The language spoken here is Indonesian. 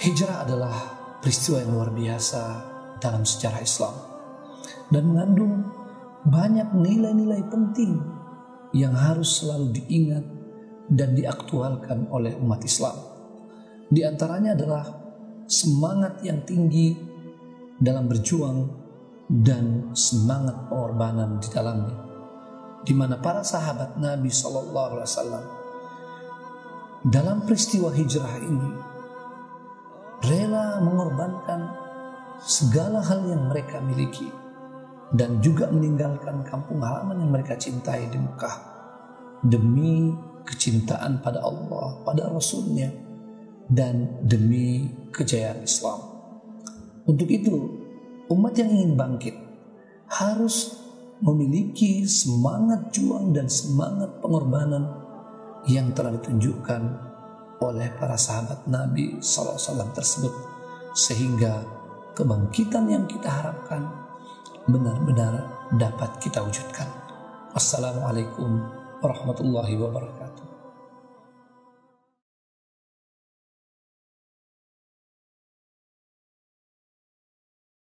Hijrah adalah peristiwa yang luar biasa dalam sejarah Islam dan mengandung banyak nilai-nilai penting yang harus selalu diingat dan diaktualkan oleh umat Islam. Di antaranya adalah semangat yang tinggi dalam berjuang dan semangat pengorbanan di dalamnya. Di mana para sahabat Nabi Shallallahu Alaihi Wasallam dalam peristiwa hijrah ini rela mengorbankan segala hal yang mereka miliki dan juga meninggalkan kampung halaman yang mereka cintai di Mekah demi kecintaan pada Allah, pada Rasulnya dan demi kejayaan Islam. Untuk itu, umat yang ingin bangkit harus memiliki semangat juang dan semangat pengorbanan yang telah ditunjukkan oleh para sahabat Nabi SAW tersebut sehingga kebangkitan yang kita harapkan benar-benar dapat kita wujudkan. Wassalamualaikum warahmatullahi wabarakatuh.